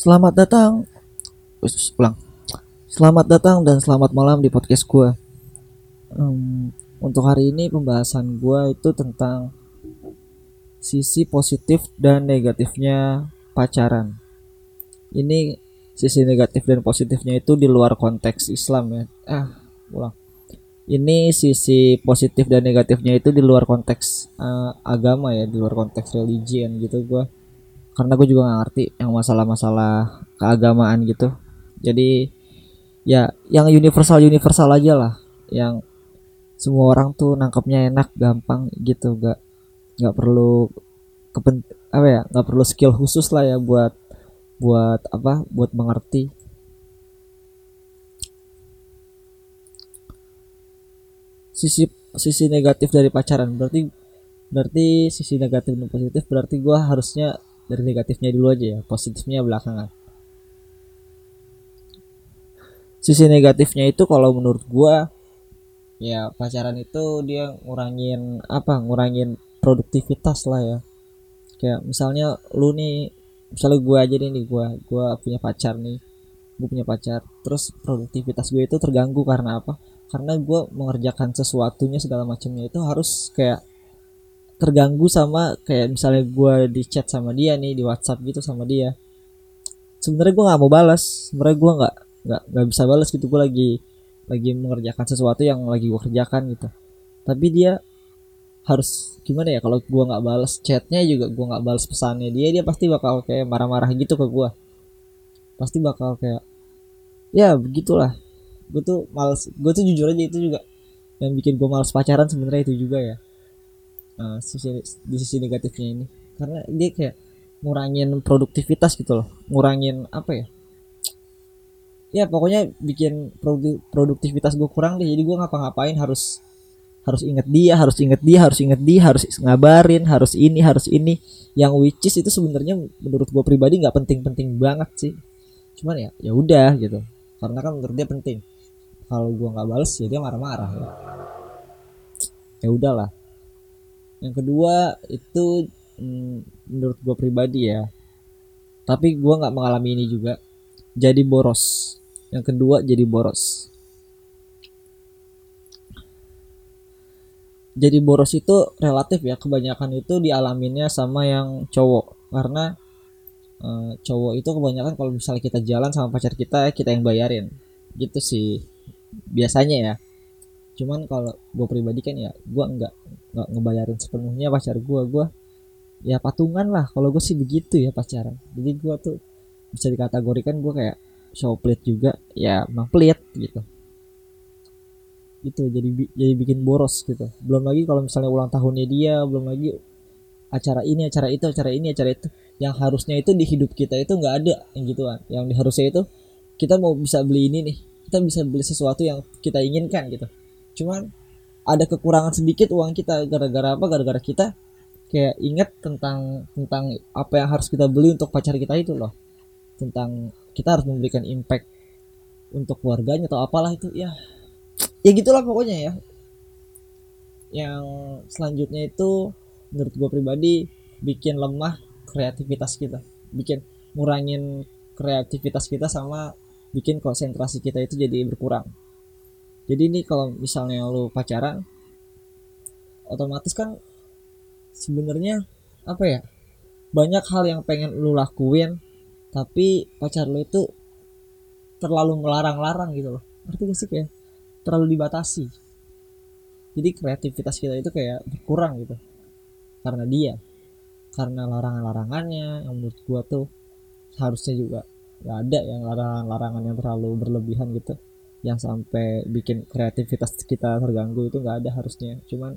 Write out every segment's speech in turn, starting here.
Selamat datang. Us, ulang. Selamat datang dan selamat malam di podcast gue. Um, untuk hari ini pembahasan gue itu tentang sisi positif dan negatifnya pacaran. Ini sisi negatif dan positifnya itu di luar konteks Islam ya. Ah, ulang. Ini sisi positif dan negatifnya itu di luar konteks uh, agama ya, di luar konteks religion gitu gue karena gue juga gak ngerti yang masalah-masalah keagamaan gitu. Jadi ya yang universal universal aja lah. Yang semua orang tuh nangkepnya enak gampang gitu. Gak nggak perlu kepen apa ya nggak perlu skill khusus lah ya buat buat apa buat mengerti. Sisi sisi negatif dari pacaran berarti berarti sisi negatif dan positif berarti gue harusnya dari negatifnya dulu aja ya positifnya belakangan. Sisi negatifnya itu kalau menurut gua ya pacaran itu dia ngurangin apa ngurangin produktivitas lah ya. Kayak misalnya lu nih misalnya gua aja nih gua gua punya pacar nih gue punya pacar terus produktivitas gue itu terganggu karena apa? Karena gue mengerjakan sesuatunya segala macamnya itu harus kayak terganggu sama kayak misalnya gue di chat sama dia nih di WhatsApp gitu sama dia. Sebenarnya gue nggak mau balas. Sebenarnya gue nggak nggak nggak bisa balas gitu. Gue lagi lagi mengerjakan sesuatu yang lagi gue kerjakan gitu. Tapi dia harus gimana ya kalau gue nggak balas chatnya juga gue nggak balas pesannya dia dia pasti bakal kayak marah-marah gitu ke gue pasti bakal kayak ya begitulah. Gue tuh males gue tuh jujur aja itu juga yang bikin gue males pacaran sebenarnya itu juga ya uh, sisi di sisi negatifnya ini. Karena dia kayak ngurangin produktivitas gitu loh. Ngurangin apa ya? Ya pokoknya bikin produktivitas gue kurang deh. Jadi gue ngapa-ngapain harus harus inget dia harus inget dia harus inget dia harus ngabarin harus ini harus ini. Yang which is itu sebenarnya menurut gue pribadi nggak penting-penting banget sih. Cuman ya ya udah gitu. Karena kan menurut dia penting. Kalau gue nggak bales ya dia marah-marah. Ya, ya udahlah yang kedua itu hmm, menurut gue pribadi ya tapi gue nggak mengalami ini juga jadi boros. Yang kedua jadi boros. Jadi boros itu relatif ya kebanyakan itu dialaminnya sama yang cowok. Karena uh, cowok itu kebanyakan kalau misalnya kita jalan sama pacar kita kita yang bayarin. Gitu sih biasanya ya. Cuman kalau gue pribadi kan ya gue nggak nggak ngebayarin sepenuhnya pacar gue gue ya patungan lah. Kalau gue sih begitu ya pacaran. Jadi gue tuh bisa dikategorikan gue kayak show pelit juga. Ya emang pelit gitu. Itu jadi jadi bikin boros gitu. Belum lagi kalau misalnya ulang tahunnya dia belum lagi acara ini acara itu acara ini acara itu. Yang harusnya itu di hidup kita itu nggak ada yang gituan. Yang harusnya itu kita mau bisa beli ini nih. Kita bisa beli sesuatu yang kita inginkan gitu. Cuman ada kekurangan sedikit uang kita gara-gara apa? Gara-gara kita kayak inget tentang tentang apa yang harus kita beli untuk pacar kita itu loh. Tentang kita harus memberikan impact untuk keluarganya atau apalah itu ya. Ya gitulah pokoknya ya. Yang selanjutnya itu menurut gue pribadi bikin lemah kreativitas kita. Bikin ngurangin kreativitas kita sama bikin konsentrasi kita itu jadi berkurang jadi ini kalau misalnya lu pacaran otomatis kan sebenarnya apa ya banyak hal yang pengen lu lakuin tapi pacar lu itu terlalu melarang-larang gitu loh. Ngerti gak sih kayak terlalu dibatasi. Jadi kreativitas kita itu kayak berkurang gitu. Karena dia. Karena larangan-larangannya yang menurut gua tuh seharusnya juga gak ada yang larangan-larangan yang terlalu berlebihan gitu yang sampai bikin kreativitas kita terganggu itu nggak ada harusnya. Cuman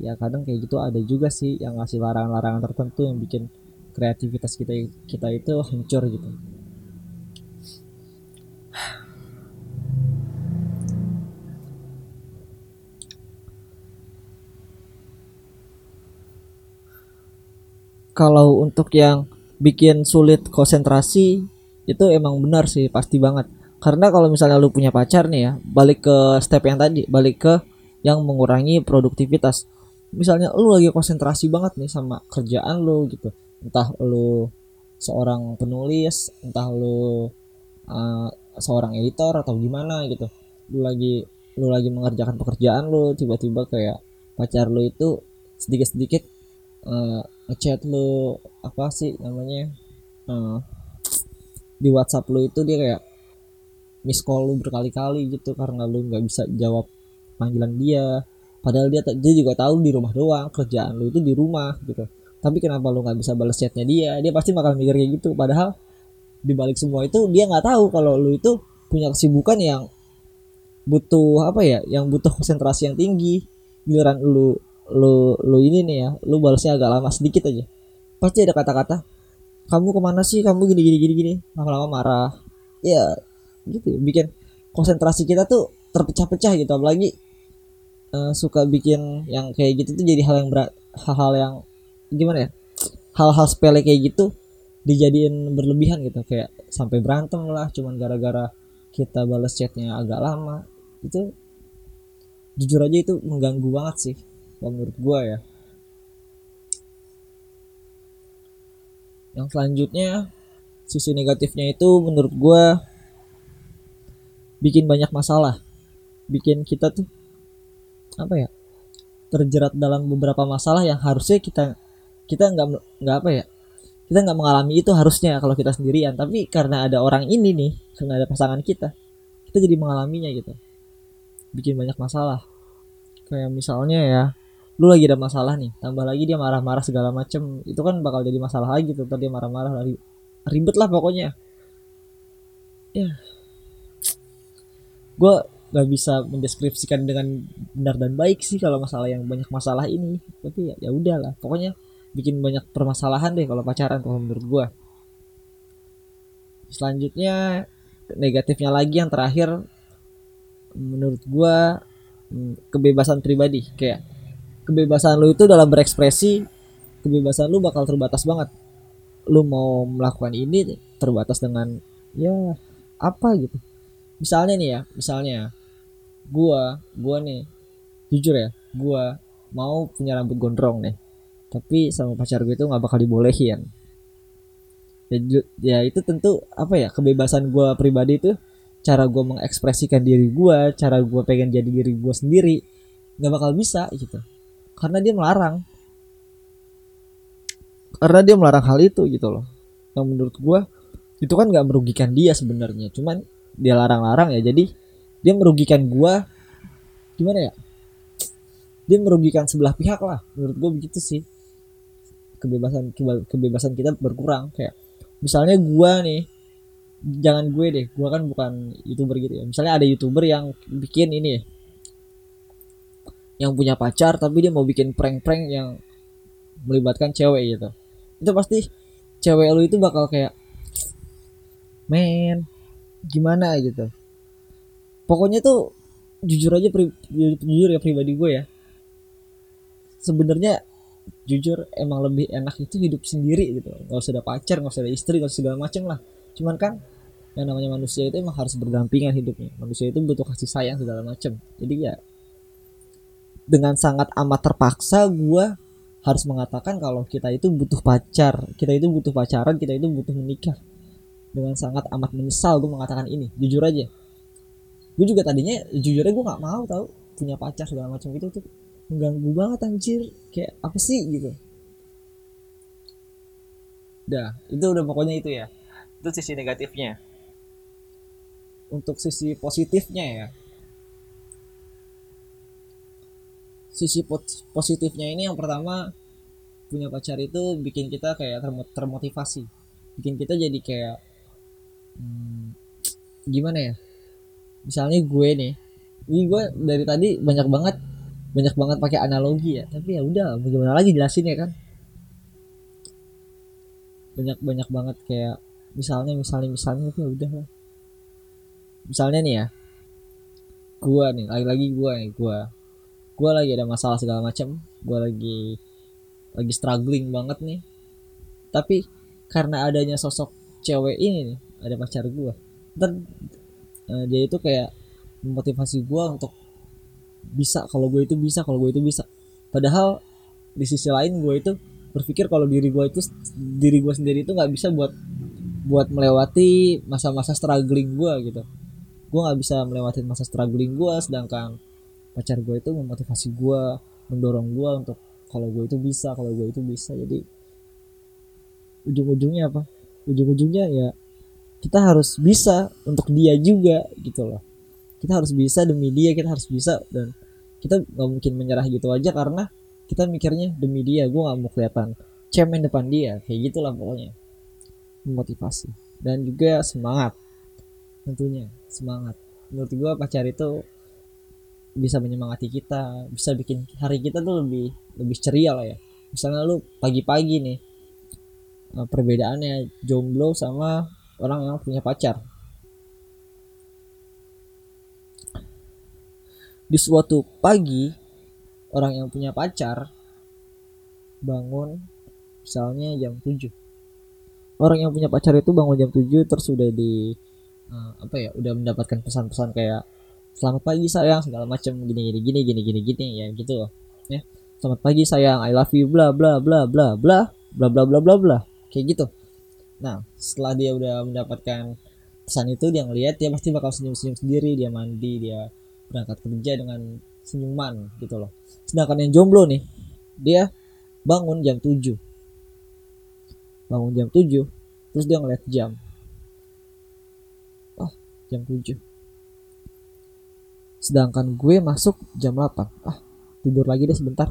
ya kadang kayak gitu ada juga sih yang ngasih larangan-larangan tertentu yang bikin kreativitas kita kita itu hancur gitu. Kalau untuk yang bikin sulit konsentrasi itu emang benar sih pasti banget karena kalau misalnya lu punya pacar nih ya balik ke step yang tadi balik ke yang mengurangi produktivitas. Misalnya lu lagi konsentrasi banget nih sama kerjaan lu gitu. Entah lu seorang penulis entah lu uh, seorang editor atau gimana gitu. Lu lagi lu lagi mengerjakan pekerjaan lu tiba-tiba kayak pacar lu itu sedikit-sedikit uh, ngechat lu apa sih namanya uh, di WhatsApp lu itu dia kayak miss call lu berkali-kali gitu karena lu nggak bisa jawab panggilan dia. Padahal dia dia juga tahu di rumah doang kerjaan lu itu di rumah gitu. Tapi kenapa lu nggak bisa balas chatnya dia? Dia pasti bakal mikir kayak gitu. Padahal di balik semua itu dia nggak tahu kalau lu itu punya kesibukan yang butuh apa ya yang butuh konsentrasi yang tinggi. Giliran lu lu lu ini nih ya lu balasnya agak lama sedikit aja. Pasti ada kata-kata kamu ke mana sih? Kamu gini gini gini gini. Lama-lama marah. Ya gitu bikin konsentrasi kita tuh terpecah-pecah gitu. Apalagi uh, suka bikin yang kayak gitu tuh jadi hal yang berat hal-hal yang gimana ya hal-hal sepele kayak gitu dijadiin berlebihan gitu. Kayak sampai berantem lah cuman gara-gara kita balas chatnya agak lama. Itu jujur aja itu mengganggu banget sih menurut gue ya. Yang selanjutnya sisi negatifnya itu menurut gue bikin banyak masalah. Bikin kita tuh apa ya terjerat dalam beberapa masalah yang harusnya kita kita nggak nggak apa ya kita nggak mengalami itu harusnya kalau kita sendirian. Tapi karena ada orang ini nih karena ada pasangan kita kita jadi mengalaminya gitu. Bikin banyak masalah. Kayak misalnya ya lu lagi ada masalah nih tambah lagi dia marah-marah segala macem itu kan bakal jadi masalah lagi tuh tadi marah-marah lagi ribet lah pokoknya. Ya gue gak bisa mendeskripsikan dengan benar dan baik sih kalau masalah yang banyak masalah ini. Tapi ya ya udahlah. Pokoknya bikin banyak permasalahan deh kalau pacaran kalau menurut gue selanjutnya negatifnya lagi yang terakhir menurut gue hmm, kebebasan pribadi. Kayak kebebasan lu itu dalam berekspresi kebebasan lu bakal terbatas banget. Lu mau melakukan ini terbatas dengan ya apa gitu misalnya nih ya misalnya gua gua nih jujur ya gua mau punya rambut gondrong nih tapi sama pacar gue itu nggak bakal dibolehin. Ya, ya itu tentu apa ya kebebasan gua pribadi itu cara gue mengekspresikan diri gue cara gue pengen jadi diri gue sendiri nggak bakal bisa gitu. Karena dia melarang. Karena dia melarang hal itu gitu loh. Yang menurut gue itu kan nggak merugikan dia sebenarnya. Cuman dia larang-larang ya jadi dia merugikan gue gimana ya? Dia merugikan sebelah pihak lah menurut gue begitu sih. Kebebasan kebebasan kita berkurang kayak misalnya gue nih jangan gue deh gue kan bukan youtuber gitu ya. Misalnya ada youtuber yang bikin ini yang punya pacar tapi dia mau bikin prank-prank yang melibatkan cewek gitu. Itu pasti cewek lu itu bakal kayak men gimana gitu. Pokoknya tuh jujur aja pri, jujur ya pribadi gue ya. Sebenarnya jujur emang lebih enak itu hidup sendiri gitu. Nggak usah ada pacar nggak usah ada istri nggak usah segala macem lah. Cuman kan yang namanya manusia itu emang harus berdampingan hidupnya. Manusia itu butuh kasih sayang segala macem. Jadi ya dengan sangat amat terpaksa gue harus mengatakan kalau kita itu butuh pacar kita itu butuh pacaran kita itu butuh menikah dengan sangat amat menyesal gue mengatakan ini. Jujur aja. Gue juga tadinya jujur aja gue nggak mau tau punya pacar segala macam gitu tuh mengganggu banget anjir. Kayak apa sih gitu. Dah itu udah pokoknya itu ya. Itu sisi negatifnya. Untuk sisi positifnya ya. Sisi positifnya ini yang pertama punya pacar itu bikin kita kayak termotivasi. Bikin kita jadi kayak hmm, gimana ya? Misalnya gue nih ini gue dari tadi banyak banget banyak banget pakai analogi ya. Tapi ya udah bagaimana lagi jelasin ya kan? Banyak banyak banget kayak misalnya misalnya misalnya tapi ya udah lah. Misalnya nih ya gue nih lagi-lagi gue nih gue gue lagi ada masalah segala macam. Gue lagi lagi struggling banget nih. Tapi karena adanya sosok cewek ini nih ada pacar gue dan uh, dia itu kayak memotivasi gue untuk bisa kalau gue itu bisa kalau gue itu bisa. Padahal di sisi lain gue itu berpikir kalau diri gue itu diri gue sendiri itu nggak bisa buat buat melewati masa-masa struggling gue gitu. Gue nggak bisa melewati masa struggling gue sedangkan pacar gue itu memotivasi gue mendorong gue untuk kalau gue itu bisa kalau gue itu bisa. Jadi ujung-ujungnya apa? Ujung-ujungnya ya kita harus bisa untuk dia juga gitu loh. Kita harus bisa demi dia kita harus bisa dan kita nggak mungkin menyerah gitu aja karena kita mikirnya demi dia gue nggak mau kelihatan cemen depan dia kayak gitulah pokoknya. Memotivasi dan juga semangat tentunya semangat. Menurut gue pacar itu bisa menyemangati kita bisa bikin hari kita tuh lebih lebih ceria lah ya. Misalnya lu pagi-pagi nih eh, perbedaannya jomblo sama orang yang punya pacar di suatu pagi orang yang punya pacar bangun misalnya jam 7 orang yang punya pacar itu bangun jam 7 terus udah di uh, apa ya udah mendapatkan pesan-pesan kayak selamat pagi sayang segala macam gini gini gini gini gini gini ya gitu loh ya selamat pagi sayang I love you bla bla bla bla bla bla bla bla bla bla kayak gitu nah setelah dia udah mendapatkan pesan itu dia ngeliat dia pasti bakal senyum senyum sendiri. Dia mandi dia berangkat kerja dengan senyuman gitu loh. Sedangkan yang jomblo nih dia bangun jam 7 bangun jam 7 terus dia ngeliat jam. Oh jam 7 sedangkan gue masuk jam 8 ah tidur lagi deh sebentar.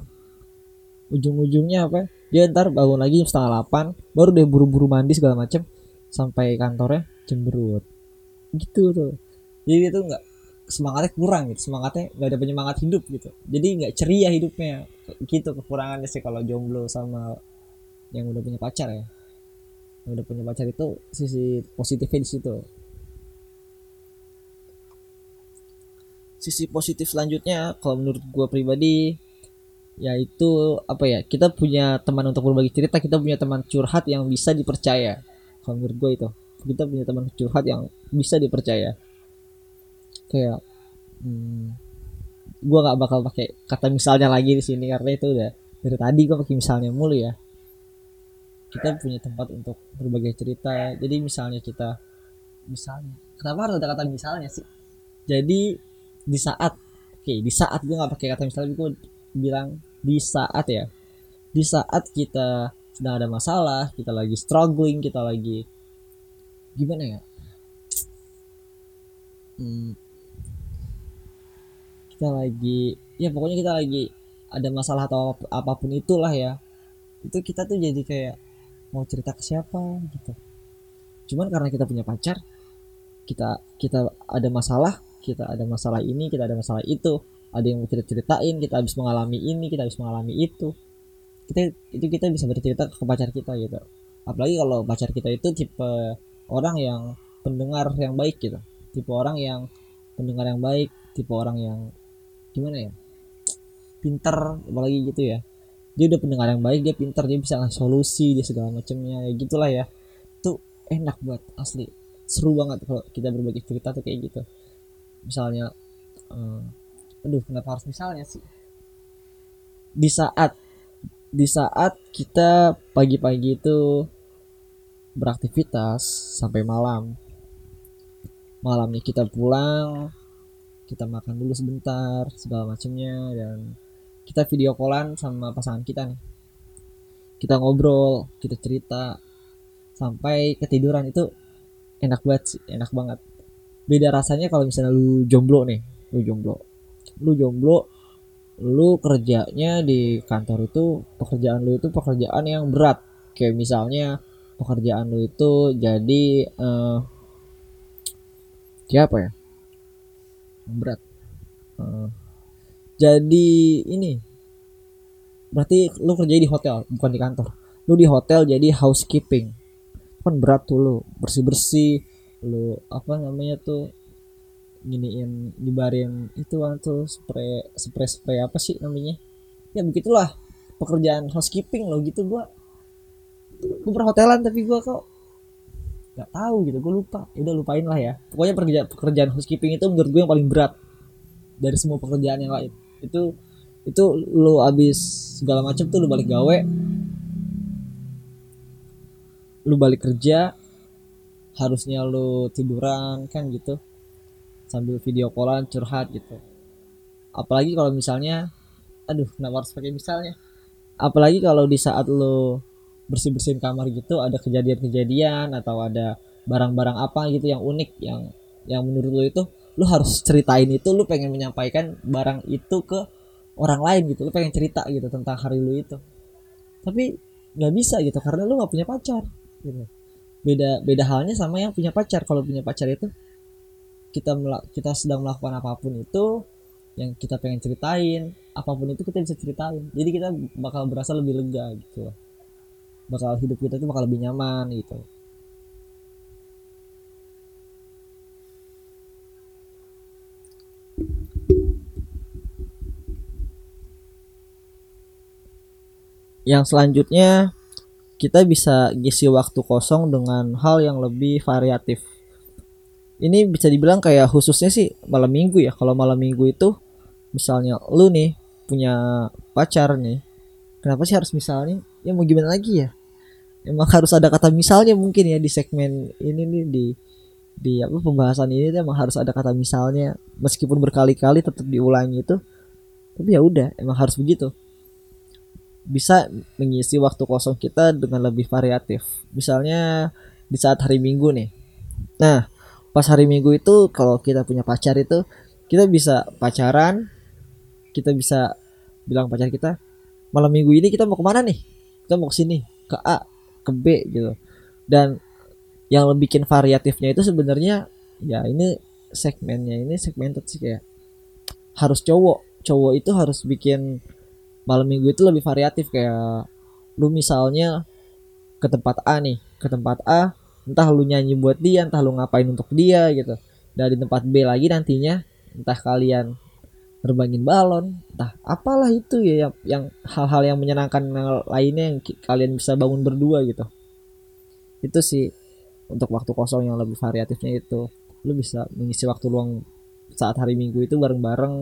Ujung-ujungnya apa dia ntar bangun lagi jam setengah 8 baru dia buru-buru mandi segala macem sampai kantornya cemberut gitu tuh. Jadi itu nggak semangatnya kurang gitu semangatnya nggak ada penyemangat hidup gitu. Jadi nggak ceria hidupnya. Gitu kekurangannya sih kalau jomblo sama yang udah punya pacar ya. Yang udah punya pacar itu sisi positifnya di situ. Sisi positif selanjutnya kalau menurut gue pribadi yaitu apa ya kita punya teman untuk berbagi cerita kita punya teman curhat yang bisa dipercaya. Kalau menurut gue itu kita punya teman curhat yang bisa dipercaya. Kayak hmm, gue nggak bakal pakai kata misalnya lagi di sini karena itu udah dari tadi gue pakai misalnya mulu ya. Kita punya tempat untuk berbagi cerita. Jadi misalnya kita misalnya kenapa harus ada kata misalnya sih? Jadi di saat oke okay, di saat gue nggak pakai kata misalnya gue bilang di saat ya di saat kita sedang ada masalah kita lagi struggling kita lagi gimana ya? Hmm, kita lagi ya pokoknya kita lagi ada masalah atau apa pun itulah ya. Itu kita tuh jadi kayak mau cerita ke siapa gitu. Cuman karena kita punya pacar kita kita ada masalah kita ada masalah ini kita ada masalah itu ada yang kita ceritain kita habis mengalami ini kita habis mengalami itu. Kita itu kita bisa bercerita ke pacar kita gitu. Apalagi kalau pacar kita itu tipe orang yang pendengar yang baik gitu. Tipe orang yang pendengar yang baik tipe orang yang gimana ya pinter apalagi gitu ya. Dia udah pendengar yang baik dia pinter dia bisa ngasih solusi dia segala macamnya ya gitulah ya. Tuh enak buat asli. Seru banget kalau kita berbagi cerita tuh kayak gitu. Misalnya uh, aduh kenapa harus misalnya sih? Di saat di saat kita pagi-pagi itu beraktivitas sampai malam. Malamnya kita pulang kita makan dulu sebentar segala macamnya dan kita video callan sama pasangan kita nih. Kita ngobrol kita cerita sampai ketiduran. Itu enak banget sih enak banget. Beda rasanya kalau misalnya lu jomblo nih lu jomblo lu jomblo lu kerjanya di kantor itu pekerjaan lu itu pekerjaan yang berat. Kayak misalnya pekerjaan lu itu jadi uh, siapa ya? Berat. Uh, jadi ini berarti lu kerja di hotel bukan di kantor. Lu di hotel jadi housekeeping. Kan berat tuh lu bersih bersih lu apa namanya tuh giniin dibarin itu kan tuh spray spray spray apa sih namanya? Ya begitulah pekerjaan housekeeping lo gitu gua. Gue perhotelan tapi gua kok nggak tahu gitu gue lupa. Ya udah lupain lah ya. Pokoknya pekerjaan pekerjaan housekeeping itu menurut gue yang paling berat dari semua pekerjaan yang lain. Itu itu lo abis segala macam tuh lo balik gawe lu balik kerja harusnya lu tiduran kan gitu sambil video callan curhat gitu. Apalagi kalau misalnya aduh kenapa harus pakai misalnya. Apalagi kalau di saat lu bersih bersihin kamar gitu ada kejadian-kejadian atau ada barang-barang apa gitu yang unik yang yang menurut lu itu lu harus ceritain itu lu pengen menyampaikan barang itu ke orang lain gitu. Lu pengen cerita gitu tentang hari lu itu. Tapi nggak bisa gitu karena lu nggak punya pacar gitu. Beda beda halnya sama yang punya pacar. Kalau punya pacar itu kita kita sedang melakukan apa pun itu yang kita pengen ceritain apa pun itu kita bisa ceritain. Jadi kita bakal berasa lebih lega gitu bakal hidup kita itu bakal lebih nyaman gitu. Yang selanjutnya kita bisa ngisi waktu kosong dengan hal yang lebih variatif ini bisa dibilang kayak khususnya sih malam minggu ya. Kalau malam minggu itu misalnya lu nih punya pacar nih kenapa sih harus misalnya ya mau gimana lagi ya? Emang harus ada kata misalnya mungkin ya di segmen ini nih di di apa pembahasan ini emang harus ada kata misalnya. Meskipun berkali-kali tetap diulangi itu tapi ya udah emang harus begitu. Bisa mengisi waktu kosong kita dengan lebih variatif. Misalnya di saat hari minggu nih. Nah pas hari minggu itu kalau kita punya pacar itu kita bisa pacaran kita bisa bilang pacar kita malam minggu ini kita mau ke mana nih? Kita mau ke sini ke A ke B gitu. Dan yang lebih bikin variatifnya itu sebenarnya ya ini segmennya ini segmented sih kayak harus cowok. Cowok itu harus bikin malam minggu itu lebih variatif kayak lu misalnya ke tempat A nih ke tempat A entah lu nyanyi buat dia entah lu ngapain untuk dia gitu. Dari tempat B lagi nantinya entah kalian terbangin balon entah apalah itu ya yang, yang hal-hal yang menyenangkan lainnya yang kalian bisa bangun berdua gitu. Itu sih untuk waktu kosong yang lebih variatifnya itu. Lu bisa mengisi waktu luang saat hari minggu itu bareng-bareng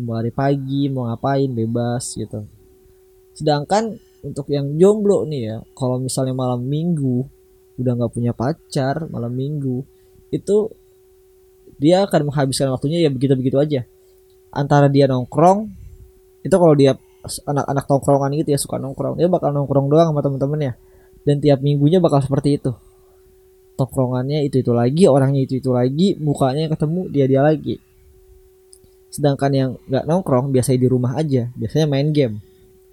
mau hari pagi mau ngapain bebas gitu. Sedangkan untuk yang jomblo nih ya kalau misalnya malam minggu udah nggak punya pacar malam minggu itu dia akan menghabiskan waktunya ya begitu-begitu aja. Antara dia nongkrong itu kalau dia anak-anak tongkrongan gitu ya suka nongkrong dia bakal nongkrong doang sama temen-temennya. Dan tiap minggunya bakal seperti itu. Tongkrongannya itu itu lagi orangnya itu itu lagi mukanya ketemu dia dia lagi. Sedangkan yang nggak nongkrong biasanya di rumah aja biasanya main game.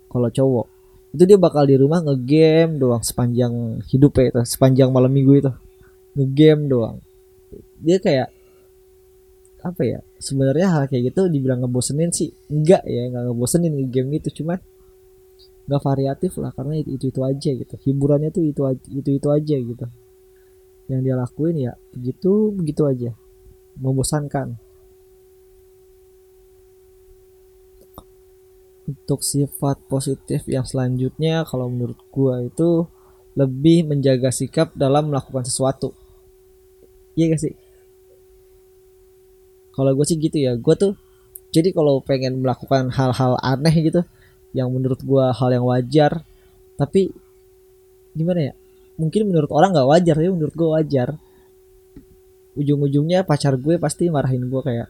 Kalau cowok itu dia bakal di rumah ngegame doang sepanjang hidupnya itu sepanjang malam minggu itu. Ngegame doang. Dia kayak apa ya sebenarnya hal kayak gitu dibilang ngebosenin sih. Enggak ya nggak ngebosenin ngegame itu cuman nggak variatif lah karena itu, itu itu aja gitu. Hiburannya tuh itu itu itu aja gitu. Yang dia lakuin ya begitu begitu aja. Membosankan untuk sifat positif yang selanjutnya kalau menurut gua itu lebih menjaga sikap dalam melakukan sesuatu. Iya gak sih? Kalau gue sih gitu ya. Gue tuh jadi kalau pengen melakukan hal-hal aneh gitu yang menurut gua hal yang wajar tapi gimana ya? Mungkin menurut orang nggak wajar tapi menurut gue wajar. Ujung-ujungnya pacar gue pasti marahin gue kayak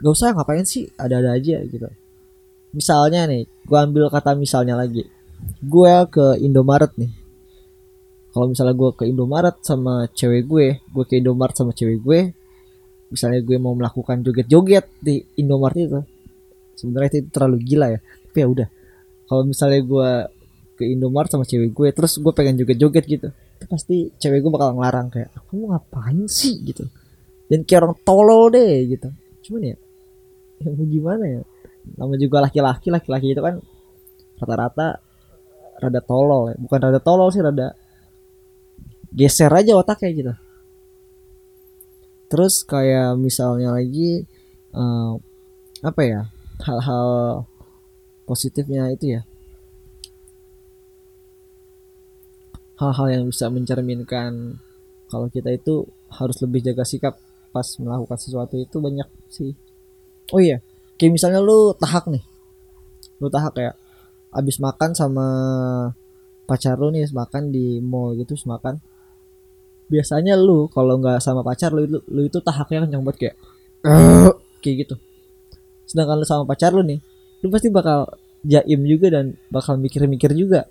gak usah ngapain sih? Ada-ada aja gitu misalnya nih gue ambil kata misalnya lagi. Gue ke Indomaret nih. Kalau misalnya gue ke Indomaret sama cewek gue gue ke Indomaret sama cewek gue misalnya gue mau melakukan joget-joget di Indomaret itu sebenarnya itu terlalu gila ya. Tapi ya udah. Kalau misalnya gue ke Indomaret sama cewek gue terus gue pengen joget-joget gitu itu pasti cewek gue bakal ngelarang kayak kamu ngapain sih? gitu. Dan kayak orang tolol deh gitu. Cuman ya yang gimana ya nama juga laki-laki laki-laki itu kan rata-rata rada tolol ya. Bukan rada tolol sih rada geser aja otaknya gitu. Terus kayak misalnya lagi uh, apa ya hal-hal positifnya itu ya. Hal-hal yang bisa mencerminkan kalau kita itu harus lebih jaga sikap pas melakukan sesuatu itu banyak sih. Oh iya kayak misalnya lu tahak nih. Lu tahak kayak abis makan sama pacar lu nih makan di mall gitu makan. Biasanya lu kalau nggak sama pacar lu itu lu itu tahaknya kencang banget kayak kayak gitu. Sedangkan lu sama pacar lu nih lu pasti bakal jaim juga dan bakal mikir-mikir juga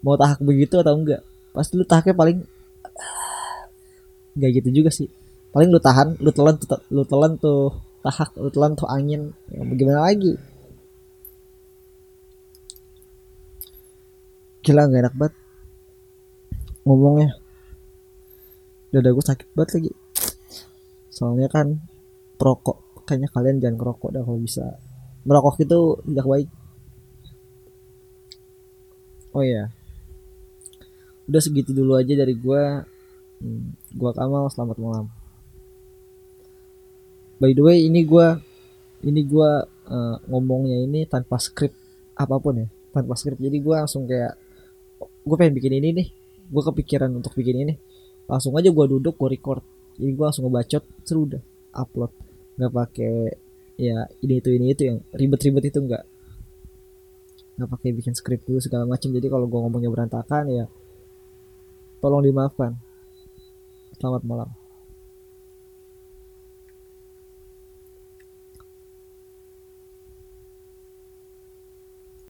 mau tahak begitu atau enggak. Pasti lu tahaknya paling nggak gitu juga sih. Paling lu tahan lu telan lu telan tuh tahak telan tuh angin. Ya, bagaimana lagi? Gila gak enak banget ngomongnya. Dada gue sakit banget lagi. Soalnya kan perokok kayaknya kalian jangan kerokok dah kalau bisa. Merokok itu tidak baik. Oh ya udah segitu dulu aja dari gue hmm, gue Kamal selamat malam by the way ini gue ini gue uh, ngomongnya ini tanpa skrip apa pun ya tanpa skrip. Jadi gue langsung kayak gue pengen bikin ini nih. Gue kepikiran untuk bikin ini. Langsung aja gue duduk gue record. Jadi gue langsung ngebacot seru udah upload. Nggak pakai ya ini itu ini itu yang ribet-ribet itu enggak nggak pakai bikin skrip dulu segala macam jadi kalau gue ngomongnya berantakan ya tolong dimaafkan. Selamat malam